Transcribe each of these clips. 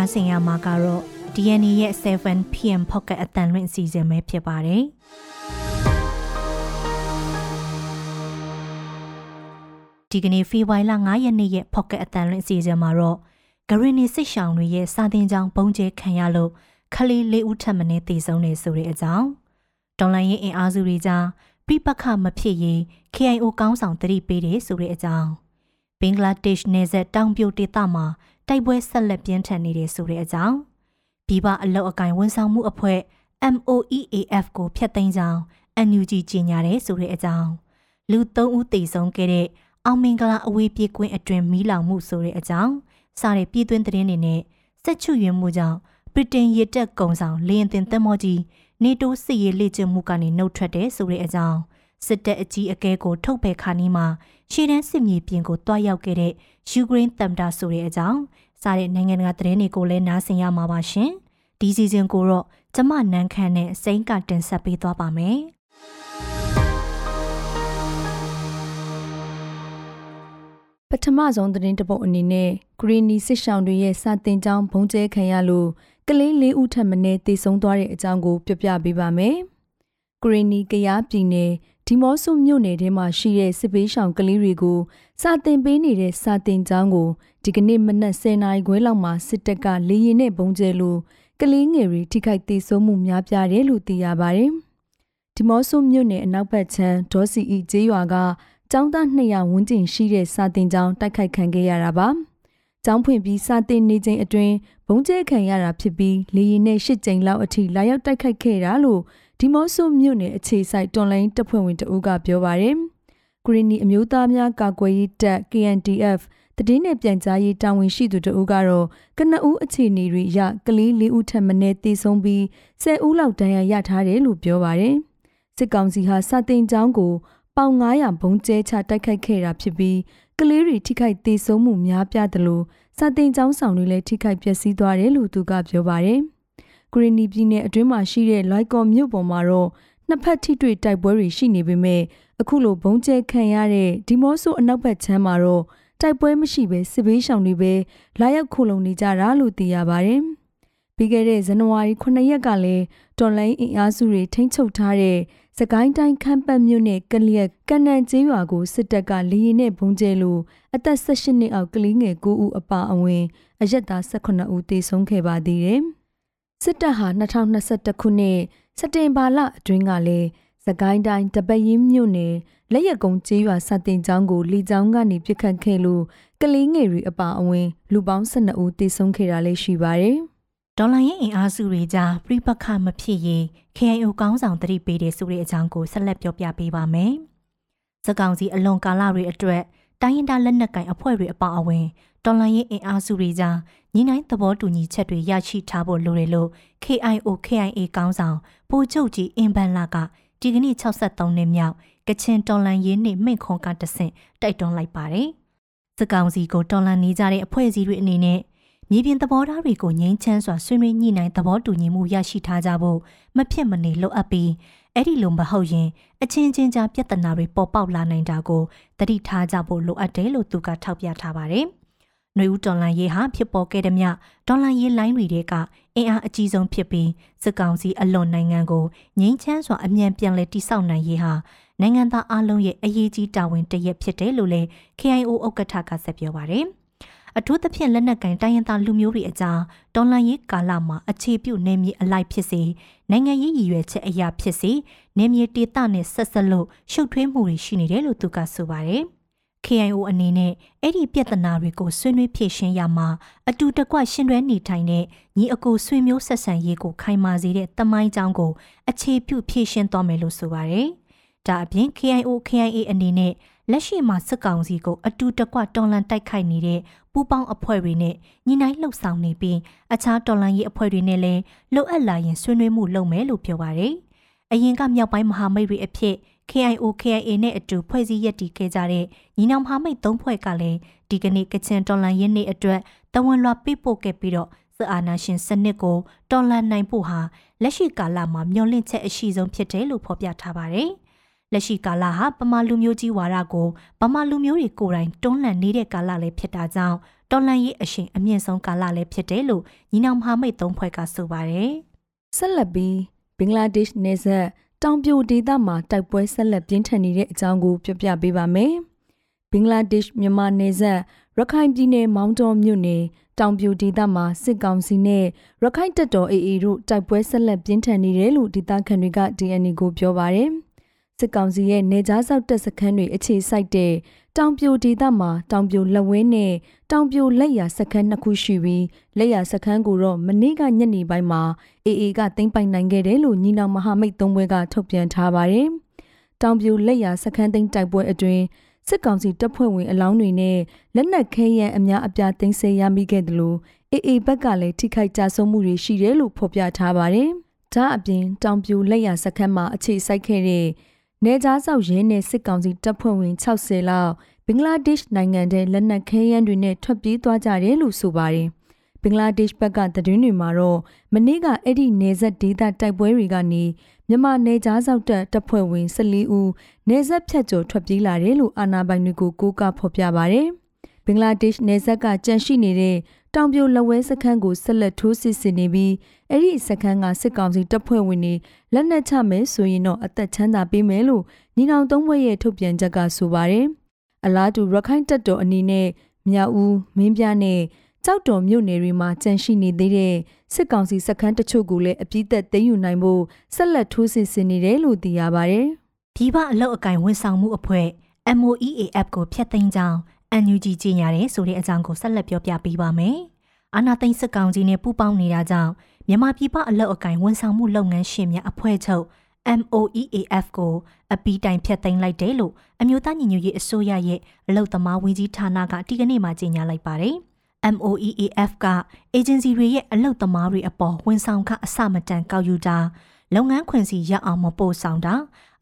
နားဆင်ရမှာကတော့ DNA ရဲ့ 7PM Pocket အတန်လွင့်အစီအစဉ်ပဲဖြစ်ပါတယ်။ဒီကနေ့ဖေဖော်ဝါရီလ9ရက်နေ့ရဲ့ Pocket အတန်လွင့်အစီအစဉ်မှာတော့ဂရင်းနီစစ်ရှောင်းတွေရဲ့စာတင်ကြောင်းပုံကျဲခံရလို့ခလေးလေးဦးထပ်မင်းတည်ဆုံးနေဆိုတဲ့အကြောင်းဒေါ်လာရင်းအင်အားစုတွေကြားပြပခမဖြစ်ရင် KIO ကောင်းဆောင်တတိပေးတယ်ဆိုတဲ့အကြောင်းဘင်္ဂလားဒေ့ရှ်နယ်စပ်တောင်ပြိုဒေသမှာ တိုက်ပွဲဆက်လက်ပြင်းထန်နေတယ်ဆိုတဲ့အကြောင်းပြည်ပအလောက်အကင်ဝန်ဆောင်မှုအဖွဲ့ MOEAF ကိုဖျက်သိမ်းကြောင်း NUG ကြေညာတယ်ဆိုတဲ့အကြောင်းလူ၃ဦးသေဆုံးခဲ့တဲ့အောင်မင်္ဂလာအဝေးပြေးကွင်းအတွင်မီးလောင်မှုဆိုတဲ့အကြောင်းစတဲ့ပြည်တွင်းသတင်းတွေနဲ့စစ်ချွရင်မှုကြောင့်ဗြိတိန်ရတက်ကုံဆောင်လေရင်တင်သက်မောကြီးနေတိုးစစ်ရေးလေ့ကျင့်မှုကနေနှုတ်ထွက်တယ်ဆိုတဲ့အကြောင်း စစ်တပ်အကြီးအကဲကိုထုတ်ပယ်ခါနီးမှာရှေ့တန်းစစ်မြေပြင်ကိုတွားရောက်ခဲ့တဲ့ယူကရိန်းသမ္မတဆိုတဲ့အကြောင်းစားတဲ့နိုင်ငံတကာသတင်းတွေကိုလည်းနားဆင်ရမှာပါရှင်ဒီစီဇန်ကိုတော့ကျမနန်းခမ်းနဲ့စိန်ကတင်ဆက်ပေးသွားပါမယ်ပထမဆုံးသတင်းတပုတ်အနေနဲ့ဂရီနီစစ်ရှောင်းတွေရဲ့စာတင်ကြောင်းဘုံကျဲခံရလို့ကလေးလေးဦးထပ်မင်းတေဆုံးသွားတဲ့အကြောင်းကို ပြပြပေးပါမယ်။ဂရီနီကရားပြည်နယ် ဒီမော့ဆုမြို့နယ်ထဲမှာရှိတဲ့စစ်ပေးရှောင်ကလေးတွေကိုစာတင်ပေးနေတဲ့စာတင်ကျောင်းကိုဒီကနေ့မနက်10:00နာရီခွဲလောက်မှာစစ်တပ်ကလေရင်နဲ့ပုံကျဲလို့ကလေးငယ်တွေထိခိုက်ဒေဆုံးမှုများပြားတယ်လို့သိရပါတယ်။ဒီမော့ဆုမြို့နယ်အနောက်ဘက်ခြမ်းဒေါ်စီအီကျေးရွာကကျောင်းသား200ဝန်းကျင်ရှိတဲ့စာတင်ကျောင်းတိုက်ခိုက်ခံခဲ့ရတာပါ။ကျောင်းဖွင့်ပြီးစာတင်နေချိန်အတွင်းဘုံကျဲခံရတာဖြစ်ပြီးလေရင်နဲ့ရှစ်ကြိမ်လောက်အထိလာရောက်တိုက်ခိုက်ခဲ့တာလို့ ဒီမော့ဆိုမြို့နယ်အခြေစိုက်တွန်လိုင်းတပ်ဖွဲ့ဝင်တအုပ်ကပြောပါတယ်။ဂရီနီအမျိုးသားများကာကွယ်ရေးတပ် KNDF တည်င်းနဲ့ပြန်ကြားရေးတာဝန်ရှိသူတအုပ်ကတော့ကနဦးအခြေအနေတွေရကလေး၄ဦးထက်မနည်းသေဆုံးပြီး10ဦးလောက်ဒဏ်ရာရထားတယ်လို့ပြောပါတယ်။စစ်ကောင်စီဟာစာတင်ကျောင်းကိုပေါင်900ဘုံကျဲချတိုက်ခိုက်ခဲ့တာဖြစ်ပြီးကလေးတွေထိခိုက်သေဆုံးမှုများပြားတယ်လို့စာတင်ကျောင်းဆောင်တွေလည်းထိခိုက်ပျက်စီးသွားတယ်လို့သူကပြောပါတယ်။ ဂရီနီပြည်နယ်အတွင်းမှာရှိတဲ့လိုက်ကော်မြို့ပေါ်မှာတော့နှစ်ဖက်ထိတွေ့တိုက်ပွဲတွေရှိနေပေမဲ့အခုလိုဘုံကျဲခံရတဲ့ဒီမော့ဆိုအနောက်ဘက်ခြမ်းမှာတော့တိုက်ပွဲမရှိဘဲစစ်ဘေးရှောင်တွေပဲလာရောက်ခိုလုံနေကြတာလို့သိရပါတယ်။ပြီးခဲ့တဲ့ဇန်နဝါရီ9ရက်ကလည်းတော်လိုင်းအင်အားစုတွေထိန်းချုပ်ထားတဲ့စကိုင်းတိုင်းခမ်းပတ်မြို့နယ်ကလျက်ကနန်ကျေးရွာကိုစစ်တပ်ကလေရင်နဲ့ဘုံကျဲလို့အသက်18နှစ်အောက်ကလေးငယ်9ဦးအပါအဝင် အရက်သား18ဦးသေဆုံးခဲ့ပါသေးတယ်။ စစ်တပ်ဟာ2021ခုနှစ်စက်တင်ဘာလအတွင်းကလည်းစကိုင်းတိုင်းတပရင်မြို့နယ်လက်ရကုံကျေးရွာစတင်ကျောင်းကိုလီကျောင်းကနေပြစ်ခတ်ခဲ့လို့ကလေးငယ်တွေအပါအဝင် လူပေါင်း12ဦးသေဆုံးခဲ့တာလည်းရှိပါတယ်။ဒေါ်လာရဲ့အင်အားစုတွေကြားပြိပခမဖြစ်ရင် KIO ကောင်းဆောင်တတိပေးတဲ့ဆိုတဲ့အကြောင်းကိုဆက်လက်ပြောပြပေးပါမယ်။စကောင်စီအလွန်ကာလတွေအတွက်တိုင်းရင်သားလက်နက်ကင်အဖွဲ့တွေအပါအဝင်တော်လှန်ရေးအင်အားစုတွေကြား ညီနိုင်သဘောတူညီချက်တွေရရှိထားဖို့လိုတယ်လို့ KIO KIA ကောင်းဆောင်ဗိုလ်ချုပ်ကြီးအင်ဘန်လာကဒီကနေ့63နှစ်မြောက်ကချင်တော်လှန်ရေးနှင့်မိန့်ခွန်းကတဆင့်တိုက်တွန်းလိုက်ပါတယ်။စကောင်စီကိုတော်လှန်နေကြတဲ့အဖွဲ့အစည်းတွေအနေနဲ့မြေပြင်သဘောထားတွေကိုငြိမ်းချမ်းစွာဆွေးနွေးညှိနှိုင်းသဘောတူညီမှုရရှိထားကြဖို့မဖြစ်မနေလိုအပ်ပြီးအဲ့ဒီလိုမဟုတ်ရင်အချင်းချင်းကြားပြဿနာတွေပေါ်ပေါက်လာနိုင်တာကိုတတိထားကြဖို့လိုအပ်တယ်လို့သူကထောက်ပြထားပါတယ်။။ နှွေဦးတော်လန်ရေးဟာဖြစ်ပေါ်ခဲ့တဲ့မြဒေါ်လာရေးလိုင်းတွေကအင်အားအကြီးဆုံးဖြစ်ပြီးစစ်ကောင်စီအလွန်နိုင်ငံကိုငြိမ်းချမ်းစွာအမြန်ပြန်လည်တည်ဆောက်နိုင်ရေးဟာနိုင်ငံသားအလုံးရဲ့အရေးကြီးတာဝန်တစ်ရက်ဖြစ်တယ်လို့လည်း KIO ဥက္ကဋ္ဌကဆက်ပြောပါတယ်။အထူးသဖြင့်လက်နက်ကင်တိုင်းရင်းသားလူမျိုးတွေအကြားတော်လှန်ရေးကာလမှာအခြေပြုနေမြေအလိုက်ဖြစ်စေနိုင်ငံရေးရည်ရွယ်ချက်အရာဖြစ်စေနေမြေဒေသနဲ့ဆက်ဆက်လို့ရှုပ်ထွေးမှုတွေရှိနေတယ်လို့သူကဆိုပါတယ်။ KIO အနေနဲ့အဲ့ဒီပြဿနာတွေကိုဆွေးနွေးဖြေရှင်းရမှာအတူတကွရှင်တွဲနေထိုင်တဲ့ညီအကိုဆွေမျိုးဆက်ဆံရေးကိုခိုင်မာစေတဲ့တမိုင်းကြောင်းကိုအခြေပြုဖြေရှင်းသွားမယ်လို့ဆိုပါတယ်။ဒါအပြင် KIO KIA အနေနဲ့လက်ရှိမှာစစ်ကောင်စီကိုအတူတကွတော်လန်တိုက်ခိုက်နေတဲ့ပူးပေါင်းအဖွဲ့တွေနဲ့ညီနိုင်လှုပ်ဆောင်နေပြီးအခြားတော်လန်ရေးအဖွဲ့တွေနဲ့လည်းလိုအပ်လာရင်ဆွေးနွေးမှုလုပ်မယ်လို့ပြောပါတယ်။ အရင်ကမြောက်ပိုင်းမဟာမိတ်တွေအဖြစ် KIO KIA နဲ့အတူဖွဲ့စည်းရည်တည်ခဲ့ကြတဲ့ညီနောင်မဟာမိတ်သုံးဖွဲ့ကလည်းဒီကနေ့ကချင်တော်လှန်ရေးနေ့အတွက်တဝန်လွှာပေးပို့ခဲ့ပြီးတော့စစ်အာဏာရှင်စနစ်ကိုတော်လှန်နိုင်ဖို့ဟာလက်ရှိကာလမှာမျှော်လင့်ချက်အရှိဆုံးဖြစ်တယ်လို့ဖော်ပြထားပါတယ်။လက်ရှိကာလဟာပမာလူမျိုးကြီးဝါဒကိုပမာလူမျိုးတွေကိုယ်တိုင်တွန်းလှန်နေတဲ့ကာလလည်းဖြစ်တာကြောင့်တော်လန်ရေးအရှင်အမြင့်ဆုံးကာလလည်းဖြစ်တယ်လို့ညီနောင်မဟာမိတ်သုံးဖွဲ့ကဆိုပါတယ်။ဆက်လက်ပြီး ဘင်္ဂလားဒေ့ရှ်နယ်စပ်တောင်ပြိုဒေသမှာတိုက်ပွဲဆက်လက်ပြင်းထန်နေတဲ့အကြောင်းကိုပြပြပေးပါမယ်။ဘင်္ဂလားဒေ့ရှ်မြန်မာနယ်စပ်ရခိုင်ပြည်နယ်မောင်းတော်မြို့နယ်တောင်ပြိုဒေသမှာစစ်ကောင်စီနဲ့ရခိုင်တပ်တော် AA တို့တိုက်ပွဲဆက်လက်ပြင်းထန်နေတယ်လို့ဒေသခံတွေက DNA ကိုပြောပါရယ် စစ်ကောင်စီရဲ့နေကြားဆောက်တပ်စခန်းတွေအခြေစိုက်တဲ့တောင်ပြိုဒေသမှာတောင်ပြိုလက်ဝဲနဲ့တောင်ပြိုလက်ရစခန်းနှစ်ခုရှိပြီးလက်ရစခန်းကိုတော့မနေ့ကညနေပိုင်းမှာ AA ကသိမ်းပိုင်နိုင်ခဲ့တယ်လို့ညီနောင်မဟာမိတ်သုံးဘွဲကထုတ်ပြန်ထားပါတယ်။တောင်ပြိုလက်ရစခန်းသိမ်းတိုက်ပွဲအတွင်းစစ်ကောင်စီတပ်ဖွဲ့ဝင်အလောင်းတွေနဲ့လက်နက်ခဲယမ်းအများအပြားသိမ်းဆည်းရမိခဲ့တယ်လို့ AA ဘက်ကလည်းထိခိုက်ကြဆုံးမှုတွေရှိတယ်လို့ဖော်ပြထားပါတယ်။ဒါအပြင်တောင်ပြိုလက်ရစခန်းမှာအခြေစိုက်ခဲ့တဲ့ နေကြားဆောက်ရင်းနဲ့စစ်ကောင်စီတပ်ဖွဲ့ဝင်60လောက်ဘင်္ဂလားဒေ့ရှ်နိုင်ငံထဲလက်နက်ခဲယမ်းတွေနဲ့ထွက်ပြေးသွားကြတယ်လို့ဆိုပါတယ်။ဘင်္ဂလားဒေ့ရှ်ဘက်ကသတင်းတွေမှာတော့မနေ့ကအဲ့ဒီနေဆက်ဒေသတိုက်ပွဲတွေကနေမြန်မာနေကြားဆောက်တပ်တပ်ဖွဲ့ဝင်14ဦးနေဆက်ဖြတ်ကျော်ထွက်ပြေးလာတယ်လို့အာဏာပိုင်တွေကိုကိုးကားဖော်ပြပါတယ်။ဘင်္ဂလားဒေ့ရှ်နေဆက်ကကြန့်ရှိနေတဲ့ တောင်ပြိုလက်ဝဲစခန်းကိုဆက်လက်ထိုးစစ်ဆင်နေပြီးအဲ့ဒီစခန်းကစစ်ကောင်စီတပ်ဖွဲ့ဝင်တွေလက်နက်ချမယ်ဆိုရင်တော့အသက်ချမ်းသာပေးမယ်လို့ညီနောင်သုံးဘွဲ့ရဲ့ထုတ်ပြန်ချက်ကဆိုပါတယ်။အလားတူရခိုင်တပ်တော်အနေနဲ့မြောက်ဦးမင်းပြနဲ့ကြောက်တော်မြို့နယ်တွေမှာကြန့်ရှိနေသေးတဲ့စစ်ကောင်စီစခန်းတချို့ကိုလည်းအပြည့်သက်သိမ်းယူနိုင်ဖို့ဆက်လက်ထိုးစစ်ဆင်နေတယ်လို့သိရပါတယ်။ဒီပအလောက်အကင်ဝန်ဆောင်မှုအဖွဲ့ MOEAF ကိုဖျက်သိမ်းကြောင်း NUG ကြီးညာတယ်ဆိုတဲ့အကြောင်းကိုဆက်လက်ပြောပြပေးပါမယ်။အာနာသိန်းစစ်ကောင်စီနဲ့ပူးပေါင်းနေတာကြောင့်မြန်မာပြည်ပအလောက်အကင်ဝန်ဆောင်မှုလုပ်ငန်းရှင်များအဖွဲ့ချုပ် MOEAF ကိုအပီးတိုင်ဖျက်သိမ်းလိုက်တယ်လို့အမျိုးသားညီညွတ်ရေးအစိုးရရဲ့အလုပ်သမားဝန်ကြီးဌာနကဒီကနေ့မှကြေညာလိုက်ပါတယ်။ MOEAF ကအေဂျင်စီတွေရဲ့အလုပ်သမားတွေအပေါ်ဝန်ဆောင်ခအစမတန်ကောက်ယူတာလုပ်ငန်းခွင်စီရအောင်မပို့ဆောင်တာ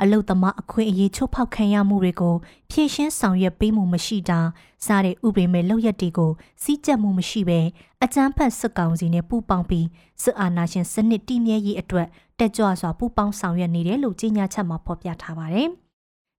အလုသမားအခွင့်အရေးချိုးဖောက်ခံရမှုတွေကိုဖြည့်ရှင်းဆောင်ရွက်ပေးမှုမရှိတာစားတဲ့ဥပဒေမဲ့လုပ်ရက်တွေကိုစီးကြက်မှုမရှိဘဲအကြမ်းဖက်စစ်ကောင်စီနဲ့ပူးပေါင်းပြီးစစ်အာဏာရှင်စနစ်တည်မြဲရေးအတွက်တက်ကြွစွာပူးပေါင်းဆောင်ရွက်နေတယ်လို့ကြေညာချက်မှာဖော်ပြထားပါတယ်။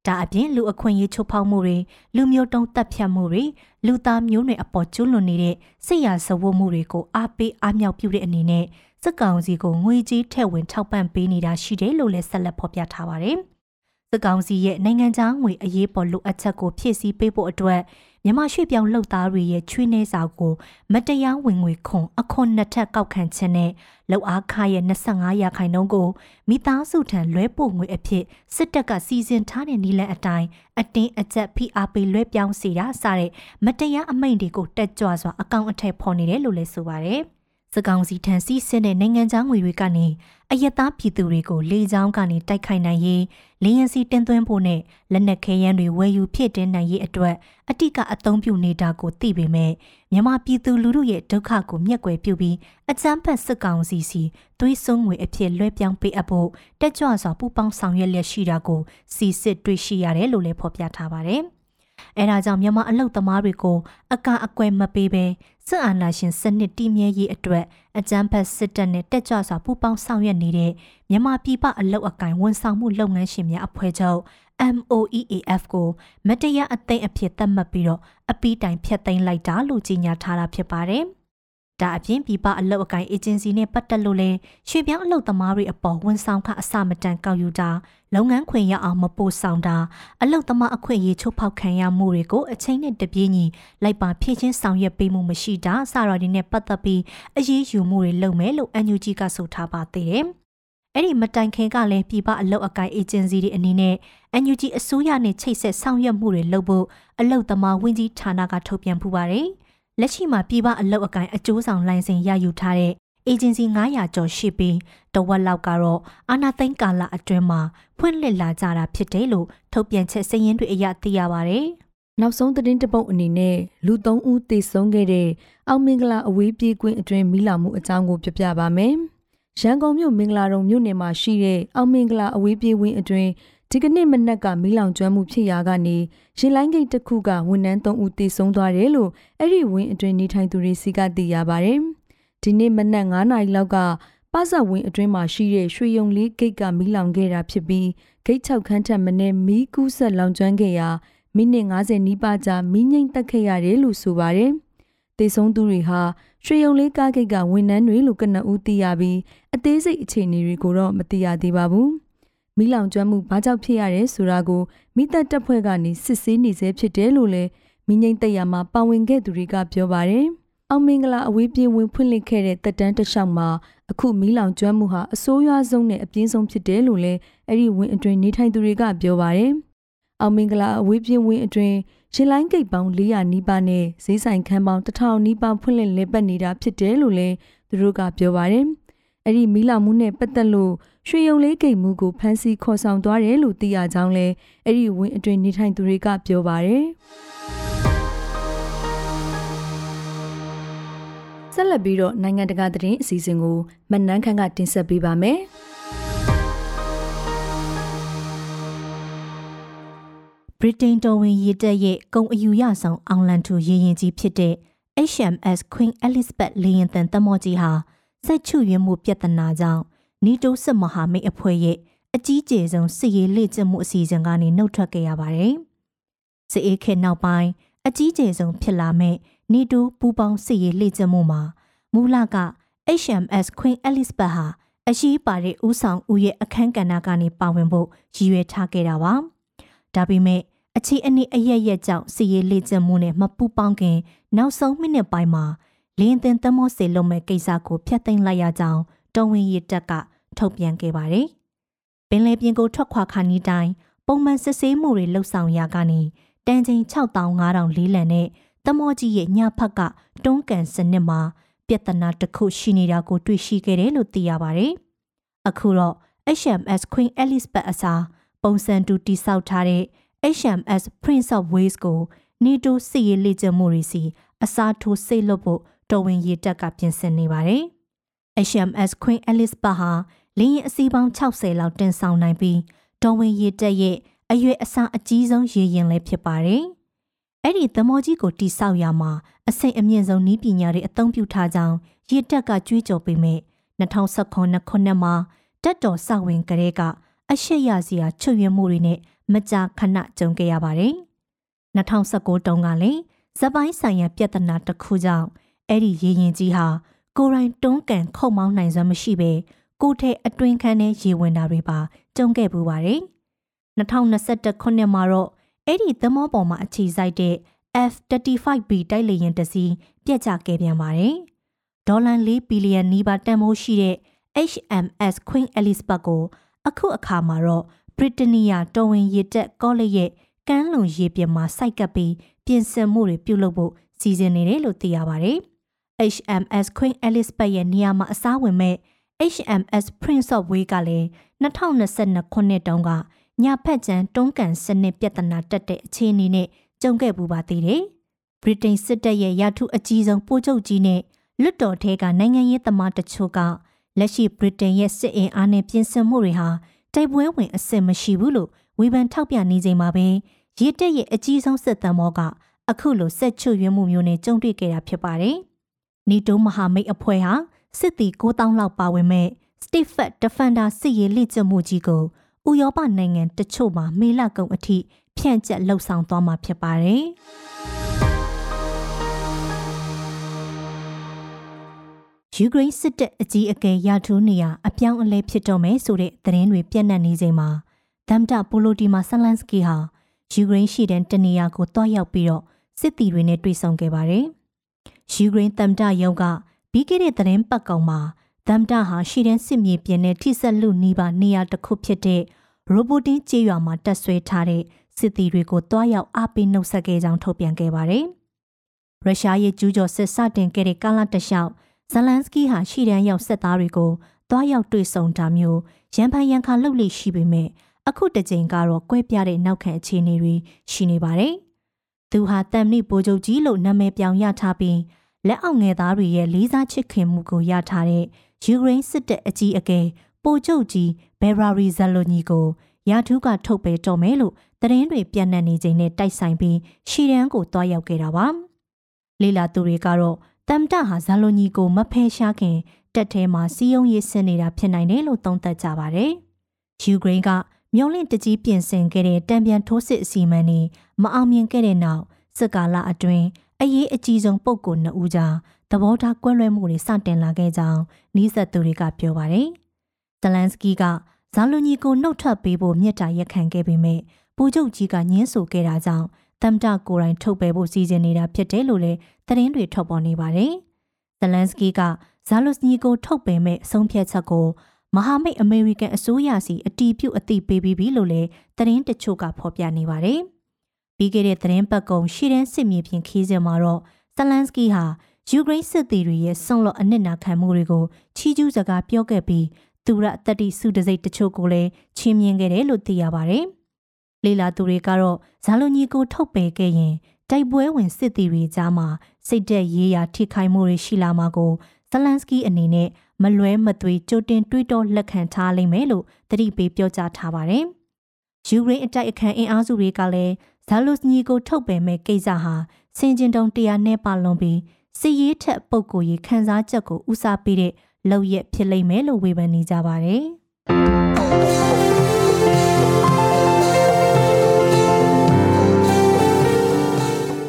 ဒါအပြင်လူအခွင့်အရေးချိုးဖောက်မှုတွေလူမျိုးတုံးတပ်ဖြတ်မှုတွေလူသားမျိုးနွယ်အပေါ်ကျူးလွန်နေတဲ့စစ်ရာဇဝတ်မှုတွေကိုအားပေးအားမြောက်ပြုတဲ့အနေနဲ့ စစ်ကောင်စီကိုငွေကြေးထည့်ဝင်ထောက်ပံ့ပေးနေတာရှိတယ်လို့လည်းဆက်လက်ဖော်ပြထားပါတယ်။စစ်ကောင်စီရဲ့နိုင်ငံခြားငွေအရေးပေါ်လိုအပ်ချက်ကိုဖြည့်ဆည်းပေးဖို့အတွက်မြန်မာရွှေပြောင်းလှုပ်သားတွေရဲ့ချွေးနှဲစာကိုမတရားဝင်ငွေခွန်အခွန်နှစ်ထပ်ကောက်ခံခြင်းနဲ့လောက်အားခရဲ့25ရာခိုင်နှုန်းကိုမိသားစုထံလွဲပို့ငွေအဖြစ်စစ်တပ်ကစီစဉ်ထားတဲ့နီလန်အတိုင်းအတင်းအကျပ်ဖိအားပေးလွဲပြောင်းစေတာစတဲ့မတရားအမိန့်တွေကိုတက်ကြွစွာအကောင့်အထက်ဖော်နေတယ်လို့လည်းဆိုပါတယ်။ စကောင်စီထံစီးဆင်းတဲ့နိုင်ငံသားငွေတွေကနေအယက်သားပြည်သူတွေကိုလေကြောင်းကနေတိုက်ခိုက်နိုင်ရေးလေယာဉ်စီတင်သွင်းဖို့နဲ့လက်နက်ခဲယမ်းတွေဝယ်ယူဖြစ်တင်နိုင်ရေးအတွက်အတိကအသုံးပြုနေတာကိုသိပေမဲ့မြန်မာပြည်သူလူထုရဲ့ဒုက္ခကိုမျက်ကွယ်ပြုပြီးအကြမ်းဖက်စစ်ကောင်စီစီသွေးစွန်းငွေအဖြစ်လွှဲပြောင်းပေးအပ်ဖို့တက်ကြွစွာပူးပေါင်းဆောင်ရွက်လျက်ရှိတာကိုစီစစ်တွေ့ရှိရတယ်လို့လည်းဖော်ပြထားပါတယ်။ အဲဒါကြောင့်မြန်မာအလုတ်သမားတွေကိုအကအကွယ်မပေးဘဲစစ်အာဏာရှင်စနစ်တည်မြဲရေးအတွက်အကြမ်းဖက်စစ်တပ်နဲ့တက်ကြွစွာပူးပေါင်းဆောင်ရွက်နေတဲ့မြန်မာပြည်ပအလုတ်အကင်ဝန်ဆောင်မှုလုပ်ငန်းရှင်များအဖွဲ့ချုပ် MOEAF ကိုမတရားအသိအဖြစ်သတ်မှတ်ပြီးတော့အပီးတိုင်ဖျက်သိမ်းလိုက်တာလို့ကြေညာထားတာဖြစ်ပါတယ်။ ဒါအပြင်ပြည်ပအလုပ်အကိုင်အေဂျင်စီနဲ့ပတ်သက်လို့လဲရွှေပြောင်းအလုပ်သမားတွေအပေါ်ဝန်ဆောင်ခအစမတန်ကောက်ယူတာလုပ်ငန်းခွင်ရအောင်မပို့ဆောင်တာအလုပ်သမားအခွင့်အရေးချိုးဖောက်ခံရမှုတွေကိုအချိန်နဲ့တပြေးညီလိုက်ပါဖြည့်ချင်းဆောင်ရွက်ပေးမှုမရှိတာစတာတွေနဲ့ပတ်သက်ပြီးအရေးယူမှုတွေလုပ်မယ်လို့ NUG ကဆိုထားပါသေးတယ်။အဲ့ဒီမတိုင်ခင်ကလည်းပြည်ပအလုပ်အကိုင်အေဂျင်စီတွေအနေနဲ့ NUG အစိုးရနဲ့ချိတ်ဆက်ဆောင်ရွက်မှုတွေလုပ်ဖို့အလုပ်သမားဝန်ကြီးဌာနကထုတ်ပြန်ပူပါတယ်။ လက်ရှိမှာပြည်ပအလုပ်အကိုင်အကျိုးဆောင်လိုင်စင်ရယူထားတဲ့အေဂျင်စီ900ကျော်ရှိပြီးတဝက်လောက်ကတော့အာနာသိန်းကာလအတွင်းမှာဖွင့်လှစ်လာကြတာဖြစ်တယ်လို့ထုတ်ပြန်ချက်စည်ရင်းတွေအရသိရပါဗျ။နောက်ဆုံးသတင်းတပုတ်အနေနဲ့လူ၃ဦးသေဆုံးခဲ့တဲ့အောင်မင်္ဂလာအဝေးပြေးကွင်းအတွင်းမိလာမှုအကြောင်းကိုပြပြပါမယ်။ရန်ကုန်မြို့မင်္ဂလာတုံမြို့နယ်မှာရှိတဲ့အောင်မင်္ဂလာအဝေးပြေးဝင်းအတွင်း ဒီကနေ့မနက်ကမီးလောင်ကျွမ်းမှုဖြစ်ရာကနေရင်လိုင်းဂိတ်တစ်ခုကဝန်ထမ်း၃ဦးသေဆုံးသွားတယ်လို့အဲ့ဒီဝင်းအတွင်းနေထိုင်သူတွေစီကသိရပါတယ်။ဒီနေ့မနက်9နာရီလောက်ကပဇက်ဝင်းအတွင်းမှာရှိတဲ့ရွှေယုံလေးဂိတ်ကမီးလောင်ခဲ့တာဖြစ်ပြီးဂိတ်6ခန်းထက်မနည်းမီးကူးဆက်လောင်ကျွမ်းခဲ့ရာမိနစ်90နီးပါးကြာမီးငိမ့်တက်ခဲ့ရတယ်လို့ဆိုပါတယ်။တေဆုံးသူတွေဟာရွှေရုံလေးကားဂိတ်ကဝန်ထမ်းတွေလို့ကနဦးသိရပြီးအသေးစိတ်အခြေအနေတွေကိုတော့မသိရသေးပါဘူး။ မိလောင်ကျွမ်းမှုဘာကြောင့်ဖြစ်ရတဲ့ဆိုတာကိုမိသက်တပ်ဖွဲ့ကနေစစ်ဆေးနေဆဲဖြစ်တယ်လို့လည်းမိငိမ့်တက်ရမှာပါဝင်ခဲ့သူတွေကပြောပါတယ်။အောင်မင်္ဂလာအဝေးပြေးဝင်ဖွင့်လှစ်ခဲ့တဲ့တက်တန်းတစ်လျှောက်မှာအခုမီးလောင်ကျွမ်းမှုဟာအဆိုးရွားဆုံးနဲ့အပြင်းဆုံးဖြစ်တယ်လို့လည်းအဲ့ဒီဝင်အတွင်နေထိုင်သူတွေကပြောပါတယ်။အောင်မင်္ဂလာအဝေးပြေးဝင်အတွင်ရင်လိုင်းဂိတ်ပေါင်း400နီးပါးနဲ့ဈေးဆိုင်ခန်းပေါင်း1000နီးပါးဖွင့်လှစ်လည်ပတ်နေတာဖြစ်တယ်လို့လည်းသူတို့ကပြောပါတယ်။ အဲ့ဒီမီးလောင်မှုနဲ့ပတ်သက်လို့ရွှေရုံလေးဂိတ်မှုကိုဖမ်းဆီးခေါ်ဆောင်သွားတယ်လို့သိရကြောင်းလည်းအဲ့ဒီဝင်အတွင်နေထိုင်သူတွေကပြောပါတယ်။ဆက်လက်ပြီးတော့နိုင်ငံတကာသတင်းအစီအစဉ်ကိုမနန်းခန့်ကတင်ဆက်ပေးပါမယ်။ဗြိတိန်တော်ဝင်ရေတပ်ရဲ့ကုံအယူရဆောင်အောင်လန်ထူရေရင်ကြီးဖြစ်တဲ့ HMS Queen Elizabeth လေယာဉ်တန်သမောကြီးဟာ စက်ချွရင်းမှုပြဿနာကြောင့်နီတိုးစစ်မဟာမိတ်အဖွဲ့ရဲ့အကြီးကျယ်ဆုံးစစ်ရေးလေ့ကျင့်မှုအစီအစဉ်ကနေနှုတ်ထွက်ခဲ့ရပါတယ်။စစ်အေးခေတ်နောက်ပိုင်းအကြီးကျယ်ဆုံးဖြစ်လာမဲ့နီတိုးပူးပေါင်းစစ်ရေးလေ့ကျင့်မှုမှာမူလက HMS Queen Elizabeth ဟာအရှိပါတဲ့ဦးဆောင်ဦးရဲ့အခန်းကဏ္ဍကနေပါဝင်ဖို့ရည်ရွယ်ထားခဲ့တာပါ။ဒါပေမဲ့အခြေအနေအရရက်ကြောင့်စီရေးလေ့ကျင့်မှုနဲ့မပူပေါင်းခင် နောက်ဆုံးမိနစ်ပိုင်းမှာ လင်းသင်သမောစေလုံးမဲ့ကိစ္စကိုဖျက်သိမ်းလိုက်ရကြောင်းတော်ဝင်ရတက်ကထုတ်ပြန်ခဲ့ပါတယ်။ပင်လယ်ပြင်ကိုထွက်ခွာခါနီးတိုင်းပုံမှန်စစ်ဆေးမှုတွေလှုပ်ဆောင်ရာကနေတန်ချိန်6500လေးလံနဲ့သမောကြီးရဲ့ညဖက်ကတွန်းကန်စနစ်မှာပြဿနာတစ်ခုရှိနေတာကိုတွေ့ရှိခဲ့တယ်လို့သိရပါတယ်။အခုတော့ HMS Queen Elizabeth အစားပုံစံတူတိစောက်ထားတဲ့ HMS Prince of Wales ကိုနေတိုးစစ်ရေးလေ့ကျင့်မှုတွေစီအစားထိုးစိတ်လွတ်ဖို့ တော်ဝင်ရေတပ်ကပြင်ဆင်နေပါတယ်။ HMS Queen Elizabeth ဟာလင်းရင်အစီးပေါင်း60လောက်တင်ဆောင်နိုင်ပြီးတော်ဝင်ရေတပ်ရဲ့အရွယ်အစားအကြီးဆုံးရေရင်လည်းဖြစ်ပါတယ်။အဲ့ဒီသမောကြီးကိုတိဆောက်ရမှာအစိမ့်အမြင့်ဆုံးနည်းပညာတွေအသုံးပြုထားကြောင်းရေတပ်ကကြွေးကြော်ပေမဲ့2019ခုနှစ်မှာတက်တော်စဝင်ကလေးကအရှက်ရစရာချွတ်ယွင်းမှုတွေနဲ့မကြာခဏကြုံခဲ့ရပါတယ်။2019တုန်းကလည်းဇပိုင်းဆိုင်ရာပြဿနာတစ်ခုကြောင့် အဲ့ဒီရေရင်ကြီးဟာကိုရိုင်းတွန်းကန်ခုတ်မောင်းနိုင်စွမ်းမရှိဘဲကိုထဲအတွင်းခန်းထဲရေဝင်တာတွေပါကြုံခဲ့ပူပါတယ်။2021ခုနှစ်မှာတော့အဲ့ဒီသမောပေါ်မှာအခြေစိုက်တဲ့ F35B တိုက်လေယာဉ်တစ်စီးပြက်ကျခဲ့ပြန်ပါတယ်။ဒေါ်လာ4ဘီလီယံနီးပါးတန်ဖိုးရှိတဲ့ HMS Queen Elizabeth ကိုအခုအခါမှာတော့ဗြိတနီးယားတော်ဝင်ရေတပ်ကောလိပ်ရဲ့ကမ်းလွန်ရေပြင်မှာစိုက်ကပ်ပြီးပြင်ဆင်မှုတွေပြုလုပ်ဖို့စီစဉ်နေတယ်လို့သိရပါတယ်။ HMS Queen Elizabeth ရဲ့နေရာမှာအစားဝင်မဲ့ HMS Prince of Wales ကလည်း2022ခုနှစ်တုန်းကညာဖက်ကျန်တွန်းကန်စနစ်ပြဿနာတက်တဲ့အခြေအနေနဲ့ကြုံခဲ့ပူပါသေးတယ်။ဗြိတိန်စစ်တပ်ရဲ့ရာထူးအကြီးဆုံးပိုးချုပ်ကြီးနဲ့လွတ်တော်ထဲကနိုင်ငံရေးသမားတချို့ကလက်ရှိဗြိတိန်ရဲ့စစ်အင်အားနဲ့ပြင်ဆင်မှုတွေဟာတိုက်ပွဲဝင်အဆင်မရှိဘူးလို့ဝေဖန်ထောက်ပြနေချိန်မှာပဲရေတက်ရဲ့အကြီးဆုံးစစ်တမ်းမောကအခုလိုဆက်ချွတ်ရွံ့မှုမျိုးနဲ့ကြုံတွေ့ခဲ့တာဖြစ်ပါတယ်။ နီတိုးမဟာမိတ်အဖွဲ့ဟာစစ်သည်9000လောက်ပါဝင်မဲ့ State Defender စစ်ရေးလေ့ကျင့်မှုကြီးကိုဥရောပနိုင်ငံတချို့မှာမေလကုံအထိဖြန့်ကျက်လှုပ်ဆောင်သွားမှာဖြစ်ပါတယ်။ယူကရိန်းစစ်တပ်အကြီးအကဲရာထူးနေရအပြောင်းအလဲဖြစ်တော့မယ်ဆိုတဲ့သတင်းတွေပြန့်နှံ့နေချိန်မှာဒမ်တာပိုလိုတီမာဆလန်စကီဟာယူကရိန်းရှိတဲ့တနေရာကိုတွားရောက်ပြီးတော့စစ်တီတွေနဲ့တွေ့ဆုံခဲ့ပါတယ်။ ယူကရိန်းသမ္မတရုံးကပြီးခဲ့တဲ့သတင်းပတ်ကောင်မှာဒမ်တာဟာရှိတဲ့စစ်မြေပြင်နဲ့ထိစက်လူနီးပါနေရာတစ်ခုဖြစ်တဲ့ရိုဘိုတင်ကျေးရွာမှာတက်ဆွဲထားတဲ့စစ်တီတွေကိုတွားရောက်အားပေးနှုတ်ဆက်ခဲ့ကြောင်းထုတ်ပြန်ခဲ့ပါတယ်။ရုရှားရဲ့ကျူးကျော်စစ်စတင်ခဲ့တဲ့ကာလတလျှောက်ဇလန်စကီဟာရှိတန်းရောက်စစ်သားတွေကိုတွားရောက်တွေ့ဆုံတာမျိုးရန်ဖန်ရန်ခါလှုပ်လိရှိပေမဲ့အခုတစ်ကြိမ်ကတော့ကွဲပြားတဲ့နောက်ခံအခြေအနေတွေရှိနေပါတယ်။သူဟာတမ်နိပိုချုပ်ကြီးလို့နာမည်ပြောင်ရထားပြီး လက်အောက်ငယ်သားတွေရဲ့လေးစားချစ်ခင်မှုကိုရထားတဲ့ယူကရိန်းစစ်တပ်အကြီးအကဲပိုချုပ်ကြီးဘယ်ရာရီဇလိုနီကိုရာထူးကထုတ်ပေးတော်မယ်လို့သတင်းတွေပြန့်နှံ့နေချိန်နဲ့တိုက်ဆိုင်ပြီးရှီရန်ကိုတွားရောက်ခဲ့တာပါ။လေလာသူတွေကတော့တမ်တဟာဇာလိုညီကိုမဖယ်ရှားခင်တက်ထဲမှာစီးယုံရေးဆင်နေတာဖြစ်နိုင်တယ်လို့သုံးသပ်ကြပါတယ်။ယူကရိန်းကမျောလင့်တကြီးပြင်ဆင်ခဲ့တဲ့တံပြန်ထိုးစစ်အစီအမံတွေမအောင်မြင်ခဲ့တဲ့နောက်စစ်ကာလအတွင်း အရေးအကြီးဆုံးပုဂ္ဂိုလ်နှစ်ဦးကြားသဘောထားကွဲလွဲမှုတွေစတင်လာခဲ့ကြောင်းနီးစပ်သူတွေကပြောပါတယ်။ဇလန်စကီကဇာလူညီကိုနှုတ်ထွက်ပေးဖို့မြစ်တာရက်ခံခဲ့ပေမဲ့ပူချုပ်ကြီးကညှင်းဆိုခဲ့တာကြောင့်တမ်တာကိုယ်တိုင်ထုတ်ပယ်ဖို့စီစဉ်နေတာဖြစ်တယ်လို့လည်းသတင်းတွေထွက်ပေါ်နေပါတယ်။ဇလန်စကီကဇာလူညီကိုထုတ်ပယ်မဲ့အဆုံးဖြတ်ချက်ကိုမဟာမိတ်အမေရိကန်အစိုးရစီအတီးပြုတ်အသိပေးပြီးပြီလို့လည်းသတင်းတချို့ကဖော်ပြနေပါတယ်။ ပြီးခဲ့တဲ့သတင်းပတ်ကုံရှီရန်စစ်မြေပြင်ခီးစဉ်မှာတော့ဇလန်စကီဟာယူကရိန်းစစ်သည်တွေရဲ့ဆွန့်လွတ်အနစ်နာခံမှုတွေကိုချီးကျူးစကားပြောခဲ့ပြီးသူရတတိစုတစိတ်တချို့ကိုလည်းချီးမြှင့်ခဲ့တယ်လို့သိရပါတယ်။လေလာသူတွေကတော့ဇာလိုညီကိုထုတ်ပယ်ခဲ့ရင်တိုက်ပွဲဝင်စစ်သည်တွေကြားမှာစိတ်သက်ရေးရာထိခိုက်မှုတွေရှိလာမှာကိုဇလန်စကီအနေနဲ့မလွဲမသွေကြိုတင်တွေးတောလက်ခံထားလိမ့်မယ်လို့သတိပေးပြောကြားထားပါတယ်။ယူကရိန်းအတိုက်အခံအင်အားစုတွေကလည်း ဇာလိုညီကိုထုတ်ပယ်မဲ့ကိစ္စဟာစင်ကျင်တုံတရားနဲ့ပါလွန်ပြီးစီရေးထက်ပုံကိုရေးခန်းစားချက်ကိုဦးစားပေးတဲ့လောက်ရက်ဖြစ်လိမ့်မယ်လို့ဝေဖန်နေကြပါတယ်။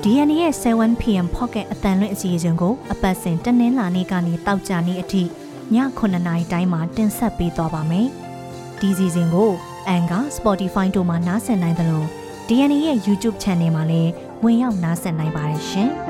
DNA ရဲ့ 7pm pocket အတန်လွင့်အစီအစဉ်ကိုအပတ်စဉ်တနင်္လာနေ့ကနေတောက်ကြနေ့အထိည9:00နာရီတိုင်းမှာတင်ဆက်ပေးသွားပါမယ်။ဒီစီစဉ်ကို Anchor, Spotify တို့မှာနားဆင်နိုင်တယ်လို့ DNA ရဲ့ YouTube Channel မှာလည်းဝင်ရောက်နားဆင်နိုင်ပါတယ်ရှင်။